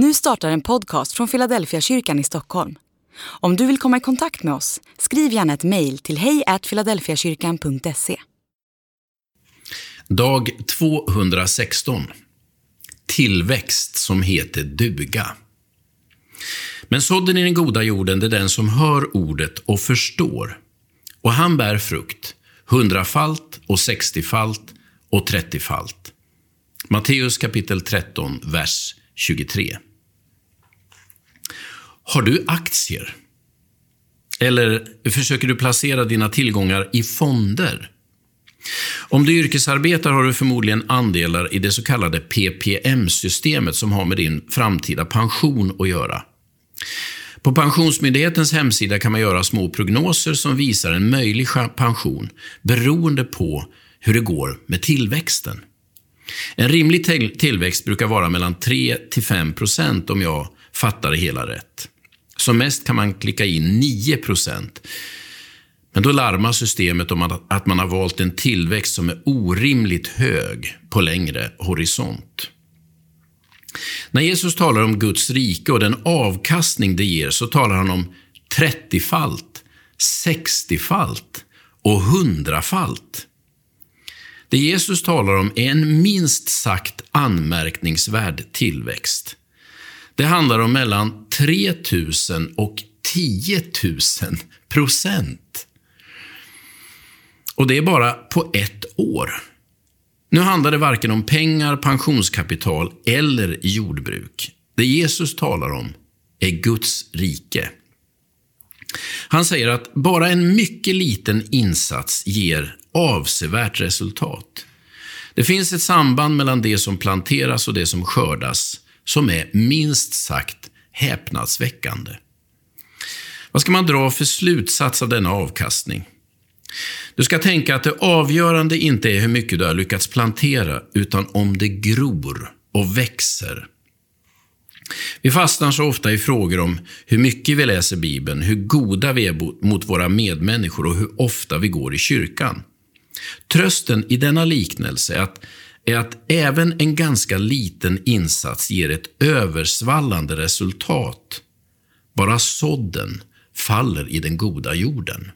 Nu startar en podcast från Philadelphia kyrkan i Stockholm. Om du vill komma i kontakt med oss, skriv gärna ett mejl till hejfiladelfiakyrkan.se. Dag 216. Tillväxt som heter duga. Men sådden i den goda jorden, det är den som hör ordet och förstår. Och han bär frukt, hundrafalt och sextiofalt och trettiofalt. Matteus kapitel 13, vers 23. Har du aktier? Eller försöker du placera dina tillgångar i fonder? Om du yrkesarbetar har du förmodligen andelar i det så kallade PPM-systemet som har med din framtida pension att göra. På Pensionsmyndighetens hemsida kan man göra små prognoser som visar en möjlig pension beroende på hur det går med tillväxten. En rimlig tillväxt brukar vara mellan 3 till 5 procent om jag fattar det hela rätt. Som mest kan man klicka in 9 procent. Men då larmar systemet om att man har valt en tillväxt som är orimligt hög på längre horisont. När Jesus talar om Guds rike och den avkastning det ger så talar han om 30-falt, 60-falt och 100-falt. Det Jesus talar om är en minst sagt anmärkningsvärd tillväxt. Det handlar om mellan 3 000 och 10 000 procent. Och det är bara på ett år. Nu handlar det varken om pengar, pensionskapital eller jordbruk. Det Jesus talar om är Guds rike. Han säger att bara en mycket liten insats ger avsevärt resultat. Det finns ett samband mellan det som planteras och det som skördas som är minst sagt häpnadsväckande. Vad ska man dra för slutsats av denna avkastning? Du ska tänka att det avgörande inte är hur mycket du har lyckats plantera, utan om det gror och växer. Vi fastnar så ofta i frågor om hur mycket vi läser Bibeln, hur goda vi är mot våra medmänniskor och hur ofta vi går i kyrkan. Trösten i denna liknelse är att, är att även en ganska liten insats ger ett översvallande resultat. Bara sådden faller i den goda jorden.